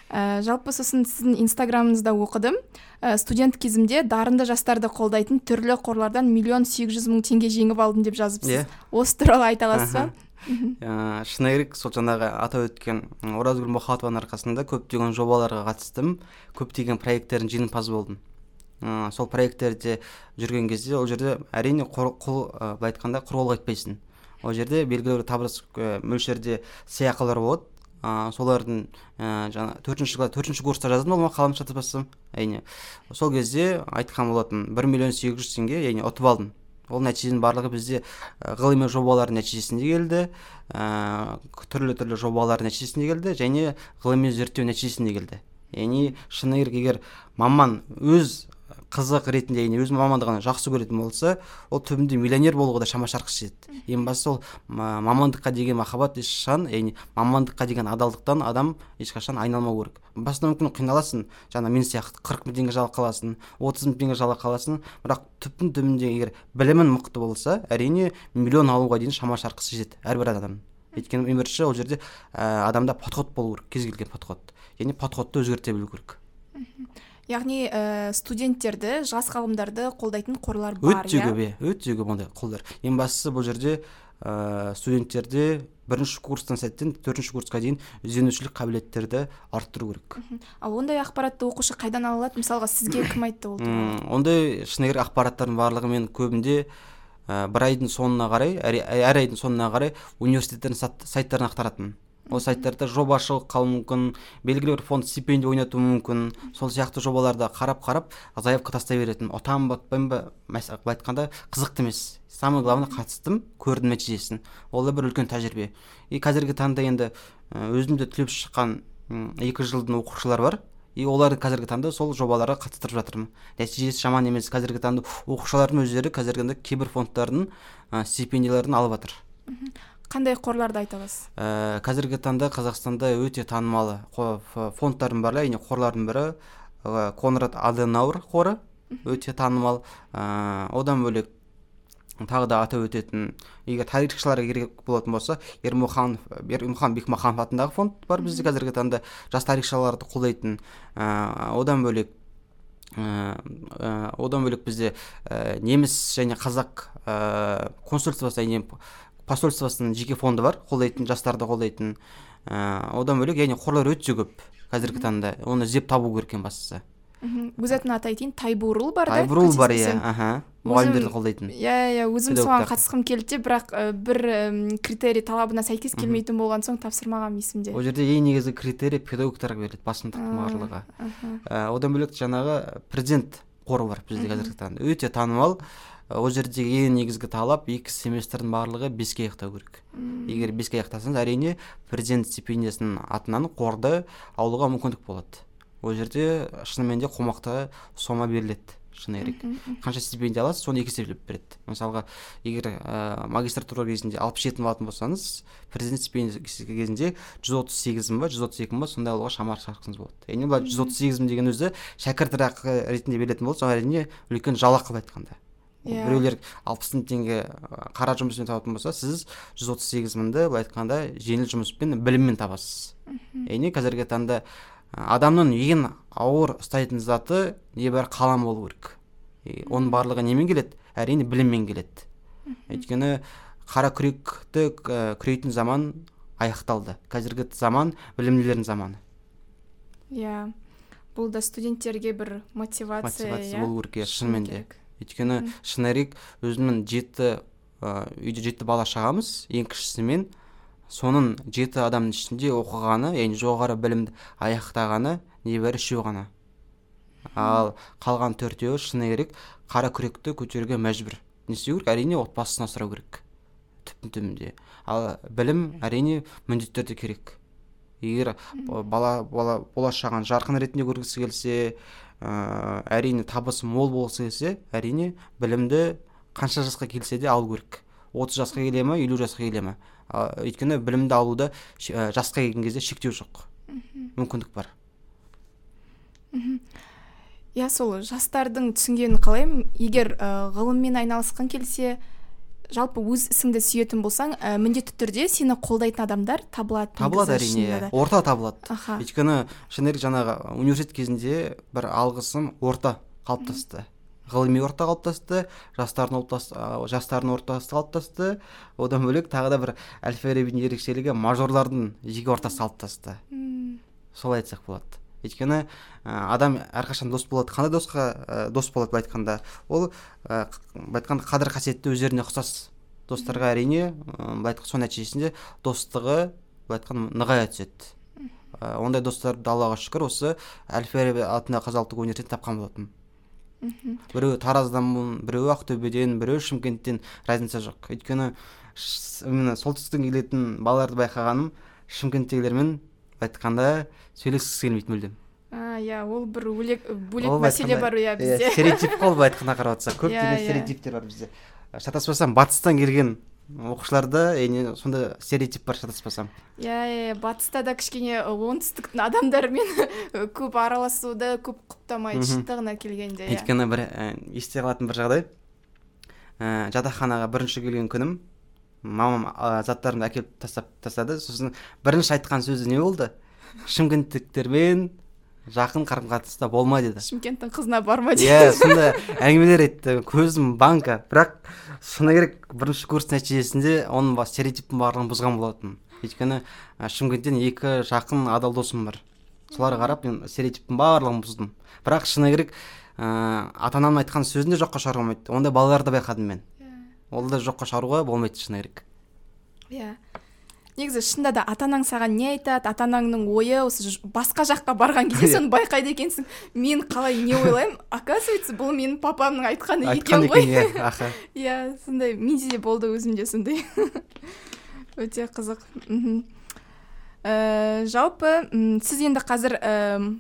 Ә, жалпы сосын сіздің инстаграмыңызда оқыдым. Ә, студент кезімде дарынды жастарды қолдайтын түрлі қорлардан миллион сегіз жүз мың теңге жеңіп алдым деп жазыпсыз. Иә. осы туралы айта аласыз ба? Ә, шыны керек сол жаңағы атап өткен оразгүл мұхатованың арқасында көптеген жобаларға қатыстым. Көптеген проекттердің жеңімпазы болдым. Ә, сол проекттерде жүрген кезде ол жерде әрине құл былай айтқанда құр қолға айтпайсың ол жерде белгілі бір табыс ә, мөлшерде сыйақылар болады. Ә, солардың ә, жаңа төртінші кла- төртінші курста жаздым ол мақаламды шатаспасам әрине сол кезде айтқан болатын бір миллион сегіз жүз теңге яғни ұтып алдым. Ол нәтиженің барлығы бізде ә, ғылыми жобалардың нәтижесінде келді ә, түрлі түрлі жобалардың нәтижесінде келді және ғылыми зерттеу нәтижесінде келді. Яғни шыны керек егер маман өз қызық ретінде яғни өз мамандығын жақсы көретін болса ол түбінде миллионер болуға да шама шарқысы жетеді ең бастысы ол ма- мамандыққа деген махаббат ешқашан яғни мамандыққа деген адалдықтан адам ешқашан айналмау керек. Басында мүмкін қиналасың жаңа мен сияқты қырық мың теңге жалақы аласың отыз мың теңге жалақы аласың бірақ түптің түбінде егер білімің мықты болса әрине миллион алуға дейін шама шарқысы жетеді әрбір адам. Өйткені ең бірінші ол жерде ә, адамда подход болу керек кез келген подход. Яғни подходты өзгерте білу керек. Яғни ә, студенттерді жас ғалымдарды қолдайтын қорлар бар өте иә? көп иә. Өте көп ондай қолдар. ең бастысы бұл жерде ә, студенттерде бірінші курстан сәттен төртінші курсқа дейін ізденушілік қабілеттерді арттыру керек. Ал ондай ақпаратты оқушы қайдан ала алады? Мысалға сізге кім айтты ол туралы? Ондай шыны керек ақпараттардың барлығы мен көбінде ә, бір айдың соңына қарай әр, әр айдың соңына қарай университеттердің сат- сайттарын ол сайттарда жоба шығып мүмкін белгілі бір фонд стипендия ойнатуы мүмкін. Сол сияқты жобаларды қарап қарап заявка тастай беретін. Ұтамын ба ұтпаймын ба былай айтқанда қызықты емес. Самое главное қатыстым көрдім нәтижесін. Ол да бір үлкен тәжірибе. И қазіргі таңда енді өзімде түлеп шыққан екі жылдың оқушылар бар. И оларды қазіргі таңда сол жобаларға қатыстырып жатырмын. Нәтижесі жаман емес. Қазіргі таңда оқушылардың өздері қазіргі таңда кейбір фондтардың стипендияларын алып жатыр. Қандай қорларды айта аласыз ә, қазіргі таңда қазақстанда өте ф- фондтардың бірі яғни қорлардың бірі ә, конрад аденауэр қоры. Өте танымал. Ә, одан бөлек тағы да атап өтетін егер тарихшыларға керек болатын болса ермұхан ермұхан бекмаханов атындағы фонд бар бізде қазіргі таңда. Жас тарихшыларды қолдайтын. Ә, одан бөлек ә, ә, одан бөлек бізде ә, неміс және қазақ ә, консульствосы яғни посольствосының жеке фонды бар қолдайтын жастарды қолдайтын ә, одан бөлек яғни қорлар өте көп қазіргі таңда. Оны іздеп табу керек ең бастысы. Мхм өз атын аты айтайын тайбурул бар да? Тайбурул бар иә аха. Мұғалімдерді қолдайтын иә иә өзім соған қатысқым келді де бірақ ә, бір критерий талабына сәйкес келмейтін болған соң тапсырмағанмын есімде. Ол жерде ең негізгі критерий педагогтарға беріледі басымдықтың барлығы. Ә, одан бөлек жаңағы президент қоры бар бізде қазіргі таңда. Өте танымал. Ол жердегі ең негізгі талап екі семестрдің барлығы беске аяқтау керек. Егер беске аяқтасаңыз әрине президент стипендиясының атынан қорды алуға мүмкіндік болады. Ол жерде шынымен де қомақты сома беріледі шыны керек. Қанша стипендия аласыз соны екі еселеп береді. Мысалға егер ә, магистратура кезінде алпыс жеті мың алатын болсаңыз президент стипендиясы кезінде жүз отыз сегіз мың ба жүз отыз екі мың ба сондай алуға шама шарқыңыз болады. Яғни былай жүз отыз сегіз мың деген өзі шәкіртақы ретінде берілетін болса әрине үлкен жалақы былай айтқанда. Иә. біреулер алпыс мың теңге қара жұмыспен табатын болса сіз жүз отыз сегіз мыңды былай айтқанда жеңіл жұмыспен біліммен табасыз. Яғни қазіргі таңда адамның ең ауыр ұстайтын заты небәрі қалам болу керек. Оның барлығы немен келеді? Әрине біліммен келеді. Өйткені қара күректі күрейтін заман аяқталды. Қазіргі заман білімділердің заманы. Иә. Бұл да студенттерге бір мотивация мотивация иә. болу керек иә шынымен де. керек. Өйткені шыны керек өзімнің жеті ә, үйде жеті бала шағамыз ең кішісімен соның жеті адамның ішінде оқығаны яғни жоғары білімді аяқтағаны небәрі үшеу ғана. Ал қалған төртеуі шыны керек қара күректі көтеруге мәжбүр. Не істеу керек? Әрине отбасысынан сұрау керек. Түптің түбінде ал білім әрине міндетті түрде керек. Егер бала бала болашағын жарқын ретінде көргісі келсе ә, әрине табысы мол болғысы келсе әрине білімді қанша жасқа келсе де алу керек. отыз жасқа келе ма елу жасқа келе ма өйткені білімді алуда ә, жасқа келген кезде шектеу жоқ. Мүмкіндік бар. Иә сол жастардың түсінгенін қалаймын. Егер ә, ғылыммен айналысқың келсе жалпы өз ісіңді сүйетін болсаң ә, міндетті түрде сені қолдайтын адамдар табылады табылады әрине. орта табылады. Аха. Өйткені шыны жаңағы университет кезінде бір алғысым орта қалыптасты. Ғылыми орта қалыптасты жастардың жастардың ортасы қалыптасты. Одан бөлек тағы да бір әл фарабидің ерекшелігі мажорлардың жеке ортасы қалыптасты. Солай айтсақ болады. Өйткені адам әрқашан дос болады. Қандай досқа ә, дос болады былай айтқанда? Ол ә, былай айтқанда қадір қасиетті өздеріне ұқсас достарға әрине былай айтқан соның нәтижесінде достығы былай айтқанда нығая түседі. Ә, ондай достарды аллаға шүкір осы әл фараби атындағы қазақ ұлттық университетін тапқан болатынмын біреуі тараздан біреуі ақтөбеден біреуі шымкенттен. Разница жоқ. Өйткені именно солтүстіктен келетін балаларды байқағаным шымкенттегілермен айтқанда сөйлескісі келмейді мүлдем. Иә ол бір бөлек бөлек мәселе бар иә, иә бізде. стереотип қой былай айтқанда қарап отырсақ. Көптеген иә, иә. стереотиптер бар бізде. Шатаспасам батыстан келген оқушыларда яғни сондай стереотип бар шатаспасам. Иә иә батыста да кішкене оңтүстіктің адамдарымен көп араласуды көп құптамайды шындығына келгенде иә. Өйткені бір есте қалатын бір жағдай. Ә, жатақханаға бірінші келген күнім мамам ә, заттарымды әкеліп тастап тастады. Сосын бірінші айтқан сөзі не болды? Шымкенттіктермен жақын қарым қатынаста болма деді. Шымкенттің қызына барма деді. Иә сондай әңгімелер айтты. Көзім банка. Бірақ шыны керек бірінші курс нәтижесінде оның стереотиптің барлығын бұзған болатын. Өйткені шымкенттен екі жақын адал досым бар. Соларға қарап мен стереотиптің барлығын бұздым. Бірақ шыны керек ыыы ата анамның айтқан сөзін де жоққа шығаруға болмайды ондай балаларды байқадым мен. Ол да жоққа шығаруға болмайды шыны керек иә. Негізі шынында да ата анаң саған не айтады ата анаңның ойы осы басқа жаққа барған кезде соны байқайды екенсің. Мен қалай не ойлаймын? Оказывается бұл менің папамның айтқаны екен ғой. иә иә сондай менде де болды өзімде сондай. Өте қызық. Мхм. Ә, жалпы сіз енді қазір ә,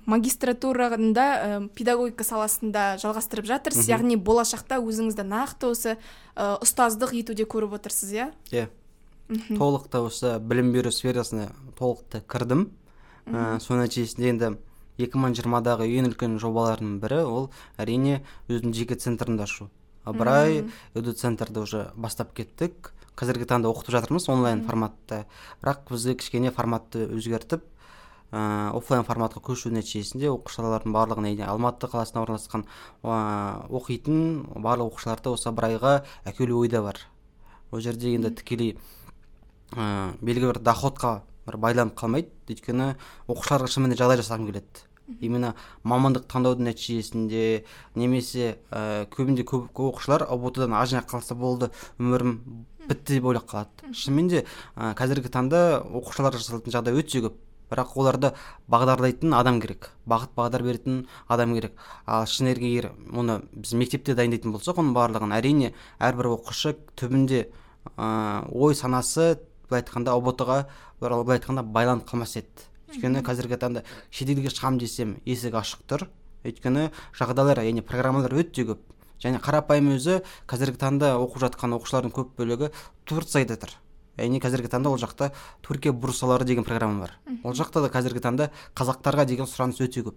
магистратурада ә, педагогика саласында жалғастырып жатырсыз яғни болашақта өзіңізді нақты осы ә, ұстаздық етуде көріп отырсыз иә? Иә. Толықта осы білім беру сферасына толықтай кірдім. Ә, соның нәтижесінде енді 2020-дағы ең үлкен жобалардың бірі ол әрине өзімнің жеке центрімді ашу. Ыбырай эду центрді уже бастап кеттік. Қазіргі таңда оқытып жатырмыз. Онлайн форматта. Бірақ бізге кішкене форматты өзгертіп ә, офлайн форматқа көшу нәтижесінде оқушылардың барлығын алматы қаласында орналасқан оқитын барлық оқушыларды осы ыбырайға әкелу ойда бар. Ол жерде енді тікелей ә, белгілі бір доходқа бір байланып қалмайды. Өйткені оқушыларға шынымен жағдай жасағым келеді. Именно мамандық таңдаудың нәтижесінде немесе ә, көбінде көп, оқушылар ұбт дан аз қалса болды өмірім бітті деп ойлап қалады. Шынымен де ә, қазіргі таңда оқушыларға жасалатын жағдай өте көп. Бірақ оларды бағдарлайтын адам керек. Бағыт бағдар беретін адам керек. Ал шын егер оны біз мектепте дайындайтын болсақ оның барлығын әрине әрбір оқушы түбінде ә, ой санасы былай айтқанда ұбт ға былай айтқанда байланып қалмас еді. Өйткені қазіргі таңда шетелге шығамын десем есік ашық тұр. Өйткені жағдайлар яғни программалар өте көп. Және қарапайым өзі қазіргі таңда оқып жатқан оқушылардың көп бөлігі турцияда тұр. Яғни қазіргі таңда ол жақта түркия бурсалары деген программа бар. Ол жақта да қазіргі таңда қазақтарға деген сұраныс өте көп.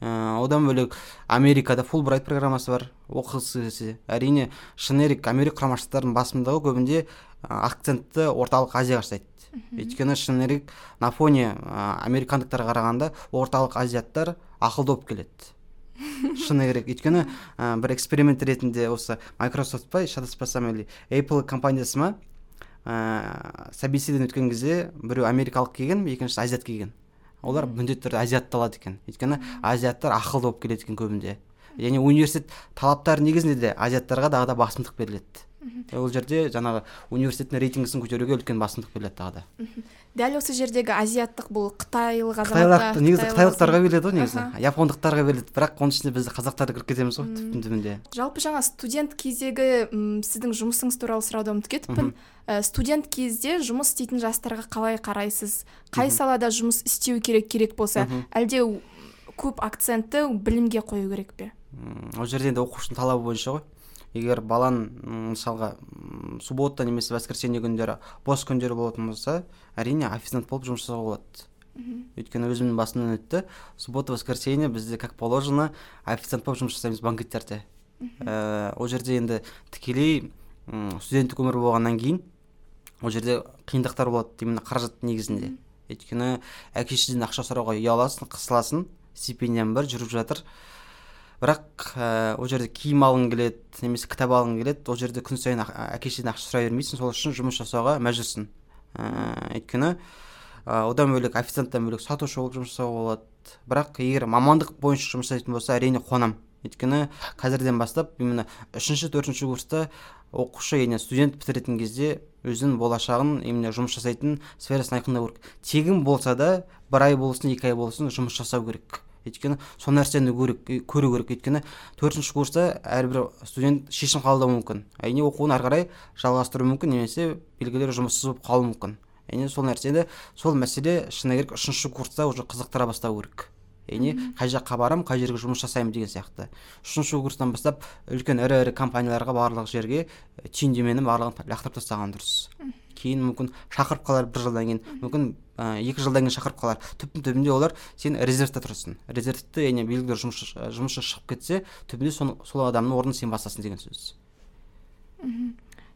Ә, одан бөлек америкада фулбрайт программасы бар оқығысы келсе әрине шыны керек америка құрама штаттарының басымдығы көбінде акцентті орталық азияға жасайды өйткені шыны керек на фоне американдықтарға қарағанда орталық азиаттар ақылды болып келеді. Шыны керек. Өйткені ә, бір эксперимент ретінде осы майкрософт па шатаспасам или apple компаниясы ма ә, собеседование өткен кезде біреу америкалық келген екіншісі азиат келген. Олар міндетті түрде азиатты алады екен. Өйткені азиаттар ақылды болып келеді екен көбінде. Және университет талаптары негізінде де азиаттарға дағы да басымдық беріледі. Ол жерде жаңағы университеттің рейтингісін көтеруге үлкен басымдық беріледі тағы да. Дәл осы жердегі азиаттық бұл қытайлық қытайлық негізі қытайлықтарға беріледі ғой негізі. Япондықтарға беріледі бірақ оның ішінде біз қазақтар кіріп кетеміз ғой түптің түбінде. Жалпы жаңа студент кездегі м, сіздің жұмысыңыз туралы сұрауды ұмытып кетіппін Ә, студент кезде жұмыс істейтін жастарға қалай қарайсыз? Қай салада жұмыс істеу керек керек болса әлде көп акцентті білімге қою керек пе? Ол жерде енді оқушының талабы бойынша ғой. Егер баланың м, мысалға суббота немесе воскресенье күндері бос күндері болатын болса әрине официант болып жұмыс жасауға болады. Өйткені өзімнің басымнан өтті. Суббота воскресенье бізде как положено официант болып жұмыс жасаймыз банкеттерде. Ә, ол жерде енді тікелей студенттік өмір болғаннан кейін ол жерде қиындықтар болады именно қаражат негізінде. Өйткені әке шешеден ақша сұрауға ұяласың қысыласың стипендиям бар жүріп жатыр. Бірақ ә, ол жерде киім алғың келеді немесе кітап алғың келеді ол жерде күн сайын әке шешеден ақша сұрай бермейсің сол үшін жұмыс жасауға мәжбүрсің. Ә, өйткені ә, одан бөлек официанттан бөлек сатушы болып жұмыс жасауға болады. Бірақ егер мамандық бойынша жұмыс жасайтын болса әрине қуанамын өйткені қазірден бастап именно үшінші төртінші курста оқушы яғни студент бітіретін кезде өзінің болашағын именно жұмыс жасайтын сферасын айқындау керек. Тегін болса да бір ай болсын екі ай болсын жұмыс жасау керек. Өйткені сол нәрсені көру, көру керек. Өйткені төртінші курста әрбір студент шешім қабылдауы мүмкін. Әрине оқуын ары қарай жалғастыруы мүмкін немесе белгілі жұмыссыз болып қалуы мүмкін. Яғни сол нәрсені сол мәселе шыны керек үшінші курста уже қызықтыра бастау керек. Яғни қай жаққа барамын қай жерге жұмыс жасаймын деген сияқты. Үшінші курстан бастап үлкен ірі ірі компанияларға барлық жерге түйіндемені барлығын лақтырып тастаған дұрыс. Кейін мүмкін шақырып қалар бір жылдан кейін. Мүмкін ә, екі жылдан кейін шақырып қалар. Түптің түбінде олар сен резервте тұрсың резервте яғни белгілі бір жұмыс жұмысшы шығып кетсе түбінде сол, сол адамның орнын сен басасың деген сөз.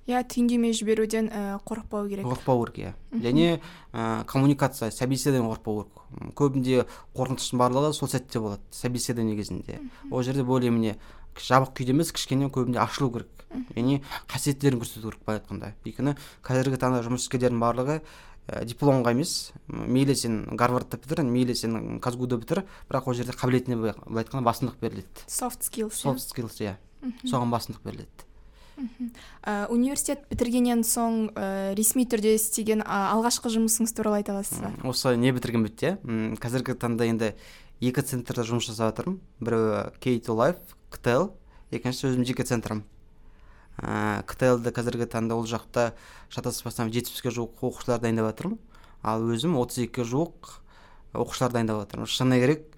Иә түйіндеме жіберуден ә, қорықпау керек. Қорықпау керек иә. Және ә, коммуникация собеседование қорықпау керек. Көбінде қорқыныштың барлығы сол сәтте болады собеседование кезінде. Ол жерде более менее жабық күйде емес кішкене көбінде ашылу керек. Яғни қасиеттерін көрсету керек былай айтқанда. Өйткені қазіргі таңда жұмыскерлердің барлығы ә, дипломға емес мейлі сен гарвардты бітір мейлі сен казгуды бітір бірақ ол жерде қабілетіне былай айтқанда басымдық беріледі. Soft skills иә? soft skills иә. Соған басымдық беріледі. Ә, университет бітіргеннен соң ә, ресми түрде істеген а, алғашқы жұмысыңыз туралы айта аласыз ба? Осы не бітірген бітті қазіргі таңда енді екі центрда жұмыс жасап жатырмын. Біреуі k2 life ктл екіншісі өзімнің жеке центрім. Ә, ктл-ді қазіргі таңда ол жақта шатаспасам жетпіске жуық оқушылар дайындап жатырмын. Ал өзім 32-ге жуық оқушылар дайындап жатырмын. Шыны керек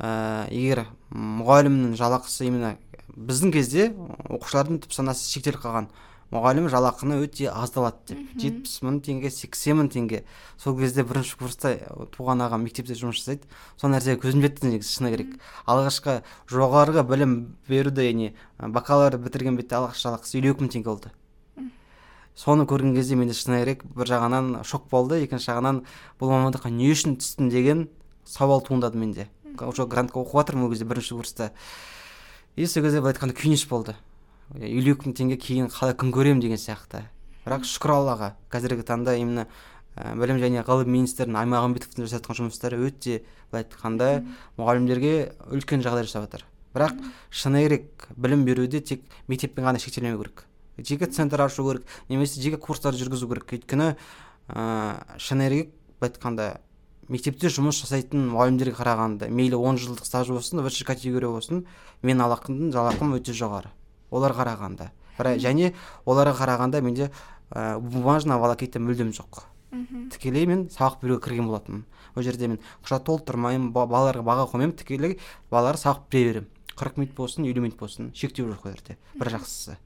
ә, егер мұғалімнің жалақысы именно біздің кезде оқушылардың түп санасы шектеліп қалған. Мұғалім жалақыны өте аз алады деп жетпіс мың теңге сексен мың теңге. Сол кезде бірінші курста туған ағам мектепте жұмыс жасайды. Сол нәрсеге көзім жетті негізі шыны керек. Алғашқы жоғарғы білім беруді яғни бакалавр бітірген бетте алғашқы жалақысы елу екі мың теңге болды. Соны көрген кезде менде шыны керек бір жағынан шок болды екінші жағынан бұл мамандыққа не үшін түстім деген сауал туындады менде. Уже грантқа оқып жатырмын ол кезде бірінші курста. И сол кезде былай айтқанда күйініш болды. Елу екі мың теңге кейін қалай күн көремін деген сияқты. Бірақ шүкір аллаға қазіргі таңда именно білім және ғылым министрінің аймағамбетовтің жасап жатқан жұмыстары өте былай айтқанда мұғалімдерге үлкен жағдай жасап жатыр. Бірақ шыны керек білім беруде тек мектеппен ғана шектелмеу керек. Жеке центр ашу керек немесе жеке курстар жүргізу керек. Өйткені ә, шыны керек былай айтқанда мектепте жұмыс жасайтын мұғалімдерге қарағанда мейлі он жылдық стажы болсын высший категория болсын мен алақым жалақым өте жоғары олар қарағанда. Және оларға қарағанда менде ә, бумажная волокита мүлдем жоқ. Тікелей мен сабақ беруге кірген болатынмын. Ол жерде мен құжат толтырмаймын ба- балаларға баға қоймаймын тікелей балаларға сабақ бере беремін. қырық минут болсын елу минут болсын шектеу жоқ ол жерде бір жақсысы.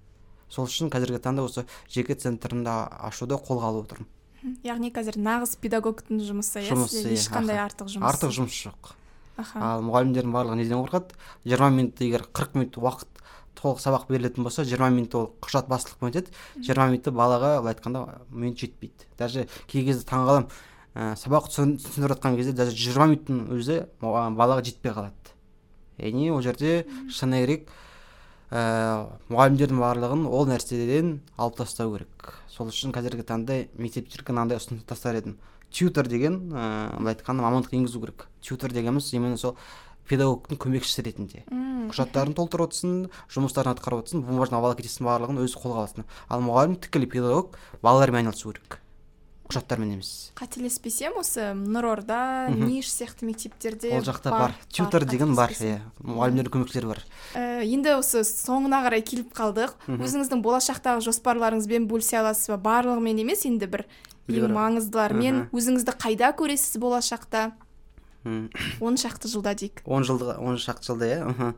Сол үшін қазіргі таңда осы жеке центрімді ашуды қолға алып отырмын. яғни қазір нағыз педагогтың жұмысы иә? Жұмысы, иә, ешқандай артық жұмыс артық жұмыс жоқ. Аха. Ал мұғалімдердің барлығы неден қорқады? Жиырма минут егер қырық минут уақыт толық сабақ берілетін болса жиырма минут ол құжат басылып өтеді. Жиырма минутта балаға былай айтқанда минут жетпейді. Даже кей кезде таңғаламын ә, сабақ түсін- түсіндіріп жатқан кезде даже жиырма минуттың өзі балаға жетпей қалады. Яғни ол жерде шыны керек. Ә, мұғалімдердің барлығын ол нәрседен алып тастау керек. Сол үшін қазіргі таңда мектептерге мынандай ұсыныс тастар едім. Тьютор деген ә, былай айтқанда мамандық енгізу керек. Тьютор дегеніміз именно сол педагогтың көмекшісі ретінде. Құжаттарын толтырып отырсын жұмыстарын атқарып отырсын бумажный волокитесінің барлығын өзі қолға алсын. Ал мұғалім тікелей педагог балалармен айналысу керек. Құжаттармен емес. Қателеспесем осы нұр орда ниш сияқты мектептерде ол жақта бар тьютор деген бар иә. Мұғалімдердің көмекшілері бар. Ә, енді осы соңына қарай келіп қалдық. Өзіңіздің болашақтағы жоспарларыңызбен бөлісе аласыз ба? Барлығымен емес енді бір ең маңыздыларымен. Өзіңізді қайда көресіз болашақта? Он шақты жылда дейік. Он жылда он шақты жылда иә.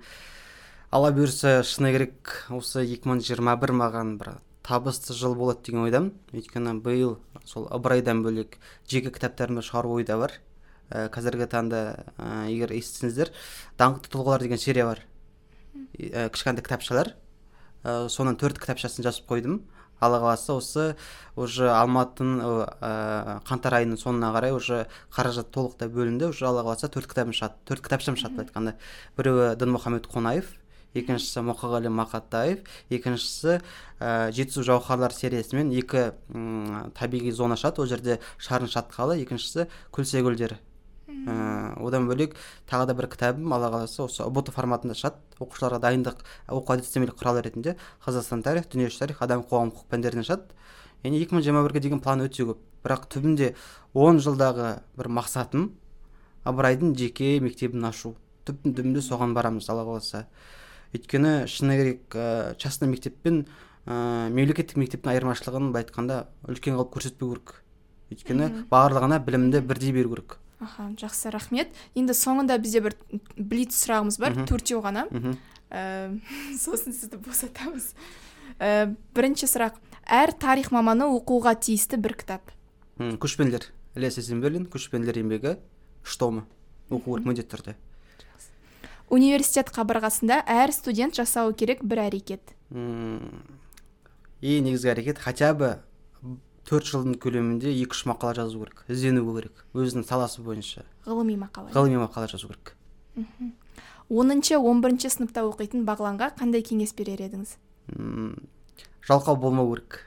Алла бұйырса шыны керек. Осы 2021 маған бір табысты жыл болады деген ойдамын. Өйткені биыл сол ыбырайдан бөлек жеке кітаптарымды шығару ойда бар. Ә, қазіргі таңда ә, егер естісеңіздер даңқты тұлғалар деген серия бар. Ә, кішкентай кітапшалар. Ә, соның төрт кітапшасын жазып қойдым. Алла қаласа осы уже алматының ә, қаңтар айының соңына қарай уже қаражат толықтай бөлінді. Уже алла қаласа төрт кітабым шығады төрт кітапшам шығады былай айтқанда. Біреуі дінмұхаммед қонаев екіншісі мұқағали мақатаев екіншісі ә, жетісу жауһарлар сериясымен екі ұм, табиғи зона шығады ол жерде шарын шатқалы екіншісі күлсе гүлдері ә, одан бөлек тағы да бір кітабым алла қаласа осы ұбт форматында шығады. Оқушыларға дайындық оқу әдістемелік құрал ретінде қазақстан тарих дүниежүзі тарих адам қоғам құқық пәндерінен шығады. Яғни екі мың жиырма бірге деген план өте көп. Бірақ түбінде он жылдағы бір мақсатым ыбырайдың жеке мектебін ашу. Түбінде соған барамыз алла қаласа. Өйткені шыны керек ә, частный мектеп пен ә, мемлекеттік мектептің айырмашылығын былай айтқанда үлкен қылып көрсетпеу керек. Өйткені барлығына білімді бірдей беру керек. Аха жақсы рахмет. Енді соңында бізде бір блиц сұрағымыз бар төртеу ғана. Ә, сосын сізді босатамыз. Ә, бірінші сұрақ. Әр тарих маманы оқуға тиісті бір кітап? Көшпенділер. Ілияс есенберлин көшпенділер еңбегі үш томы оқу керек міндетті түрде. Университет қабырғасында әр студент жасауы керек бір әрекет. Ең негізгі әрекет хотя бы төрт жылдың көлемінде екі үш мақала жазу керек іздену керек өзінің саласы бойынша. Ғылыми мақала. Ғылыми мақала жазу керек. Оныншы он бірінші сыныпта оқитын бағланға қандай кеңес берер едіңіз? Жалқау болмау керек.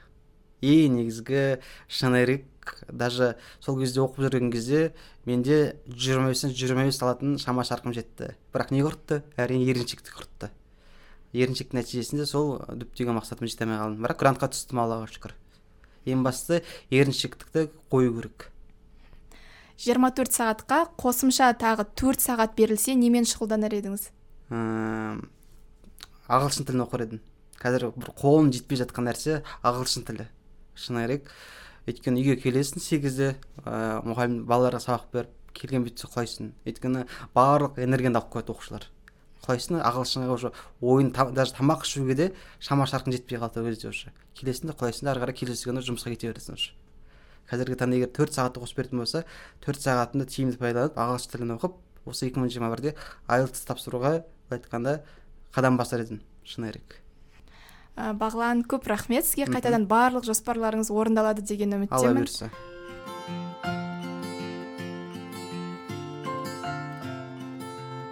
Ең негізгі шыны керек даже сол кезде оқып жүрген кезде менде жиырма бестен жиырма бес алатын шама шарқым жетті. Бірақ не құртты? Әрине еріншектік құртты. Еріншектің нәтижесінде сол діттеген мақсатыма жете алмай қалдым. Бірақ грантқа түстім аллаға шүкір. Ең бастысы еріншектікті қою керек. жиырма төрт сағатқа қосымша тағы төрт сағат берілсе немен шұғылданар едіңіз? Ағылшын тілін оқыр едім. Қазір бір қолым жетпей жатқан нәрсе ағылшын тілі. Шыны керек өйткені үйге келесің сегізде ә, мұғалім балаларға сабақ беріп келген бетте құлайсың өйткені барлық энергияңды алып қояды оқушылар. Құлайсың ағылшынға уже ойын та, даже тамақ ішуге де шама шарқың жетпей қалды ол кезде уже. Келесің де құлайсың да ары қарай келесі күні жұмысқа кете бересің уже. Қазіргі таңда егер төрт сағатты қосып беретін болса төрт сағатымды тиімді пайдаланып ағылшын тілін оқып осы екі мың жиырма бірде айлтс тапсыруға былай айтқанда қадам басар едім шыны керек Э, бағлан көп рахмет сізге. Қайтадан барлық жоспарларыңыз орындалады деген үміттемін. Алла бұйырса